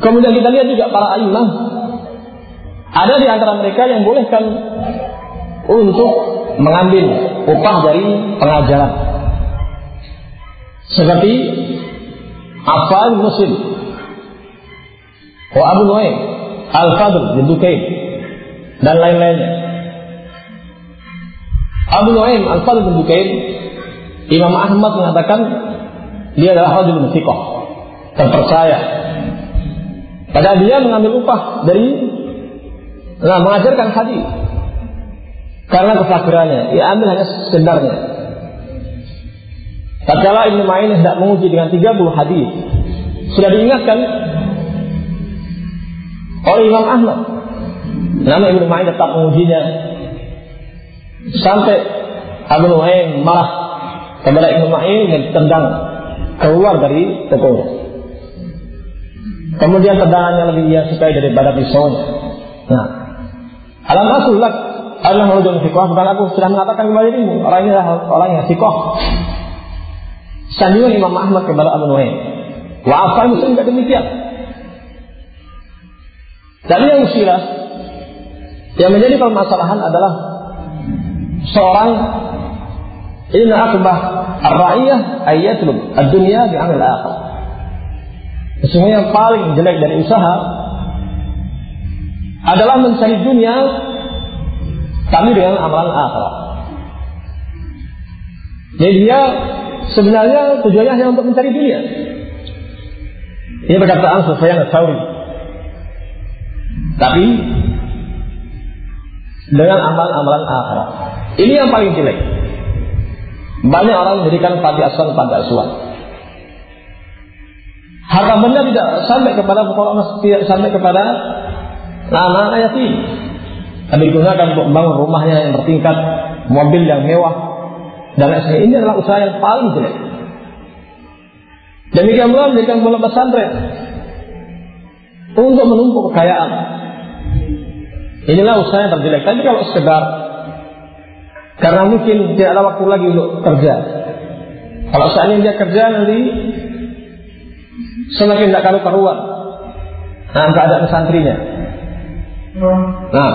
Kemudian kita lihat juga para imam ada di antara mereka yang bolehkan untuk mengambil upah dari pengajaran. Seperti Afal Muslim, wa Abu Nuaim, Al-Fadl bin Dukain, dan lain-lainnya. Abu Nuaim Al-Fadl bin Dukain, Imam Ahmad mengatakan dia adalah rajul fiqh, terpercaya. Padahal dia mengambil upah dari nah, mengajarkan hadis karena kefakirannya, ia ambil hanya sekedarnya. Tatkala Ibnu Ma'in hendak menguji dengan 30 hadis, sudah diingatkan oleh Imam Ahmad. Nama Ibnu Ma'in tetap mengujinya sampai Abu Nuaim marah kepada Ibnu Ma'in dan tendang keluar dari tokonya. Kemudian tendangannya lebih ia sukai daripada pisaunya. Nah, alam asul lak adalah rajul fikoh bukan aku sudah mengatakan kepada dirimu orang ini adalah orang yang fikoh. Sanjungan Imam Ahmad kepada Abu Nuaim. Wa afal muslim tidak demikian. Dan yang usilah yang menjadi permasalahan adalah seorang ini akbah ar-ra'iyah ayatul ad-dunya bi amal akhir. Sesungguhnya yang paling jelek dari usaha adalah mencari dunia tapi dengan amalan akhirat. Jadi dia sebenarnya tujuannya hanya untuk mencari dunia. Ini perkataan Sufyan Tsauri. Tapi dengan amalan-amalan akhirat. Ini yang paling jelek. Banyak orang menjadikan panti asuhan panti asuhan. Harta benda tidak sampai kepada pokok tidak sampai kepada anak-anak yatim. Tapi digunakan untuk membangun rumahnya yang bertingkat, mobil yang mewah, dan lain. Ini adalah usaha yang paling jelek. Demikian pula menjadikan bola pesantren untuk menumpuk kekayaan. Inilah usaha yang terjelek. Tapi kalau sekedar karena mungkin tidak ada waktu lagi untuk kerja. Kalau seandainya dia kerja nanti semakin tidak karu karuan. Nah, ada santrinya. Nah,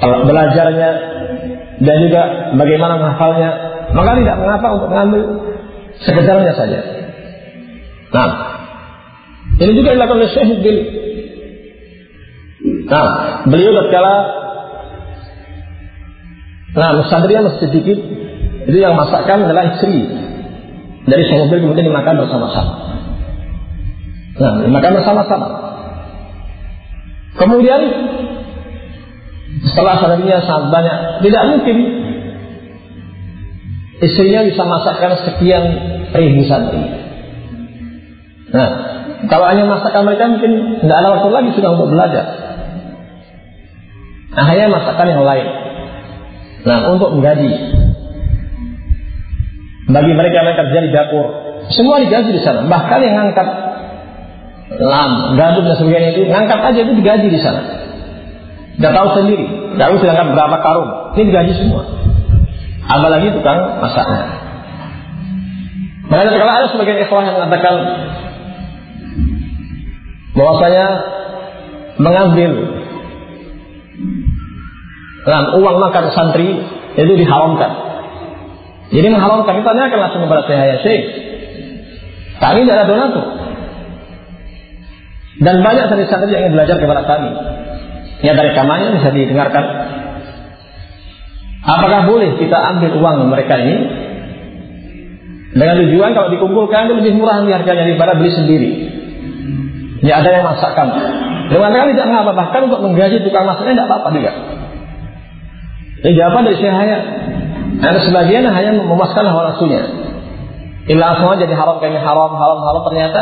belajarnya dan juga bagaimana menghafalnya, maka tidak mengapa untuk mengambil sekedarnya saja. Nah, ini juga dilakukan oleh Syekh Bil. Nah, beliau tatkala Nah, musadriya masih sedikit itu yang masakkan adalah istri dari Syekh Bil kemudian dimakan bersama-sama. Nah, dimakan bersama-sama. Kemudian setelah santrinya sangat banyak, tidak mungkin istrinya bisa masakkan sekian ribu santri. Nah, kalau hanya masakan mereka mungkin tidak ada waktu lagi sudah untuk belajar. Akhirnya masakan yang lain. Nah, untuk menggaji. Bagi mereka yang kerja di dapur, semua digaji di sana. Bahkan yang ngangkat lam, gandum dan sebagainya itu, ngangkat aja itu digaji di sana. Tidak tahu sendiri. Tidak sudah ngangkat berapa karung. Ini digaji semua. Apalagi tukang masaknya. Makanya kalau ada sebagian ikhwah yang mengatakan bahwasanya mengambil dalam uang makan santri itu diharamkan. Jadi mengharamkan itu akan langsung kepada saya ya Syekh. Kami tidak ada donatur. Dan banyak santri-santri yang ingin belajar kepada kami. Ya dari kamarnya bisa didengarkan. Apakah boleh kita ambil uang mereka ini dengan tujuan kalau dikumpulkan itu lebih murah harganya daripada beli sendiri. Ya ada yang masakkan. Dengan kali tidak mengapa bahkan untuk menggaji tukang masaknya tidak apa-apa juga. Ini jawaban dari Syekh Hayat. Sebagian hanya memuaskan hawa nafsunya. Ilah semua jadi haram kami haram, haram, haram ternyata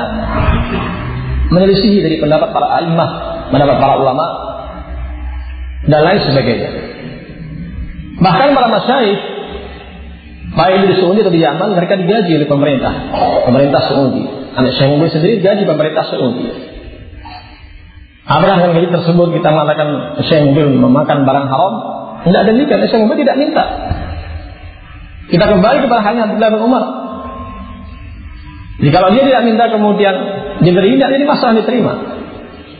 menyelisihi dari pendapat para alimah, pendapat para ulama dan lain sebagainya. Bahkan para masyaikh baik di Saudi atau di Yaman mereka digaji oleh pemerintah, pemerintah Saudi. Anak Syekh sendiri gaji pemerintah Saudi. Apakah dengan gaji tersebut kita mengatakan Syekh memakan barang haram? Tidak demikian, Syekh Mubin tidak minta. Kita kembali kepada hanya Abdullah bin Umar. Jadi kalau dia tidak minta kemudian diberi tidak jadi masalah diterima.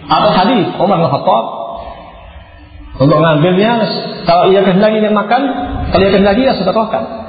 Atau hadis Umar bin Khattab untuk mengambilnya kalau ia kehendaki ingin makan, kalau ia kehendaki ya sedekahkan.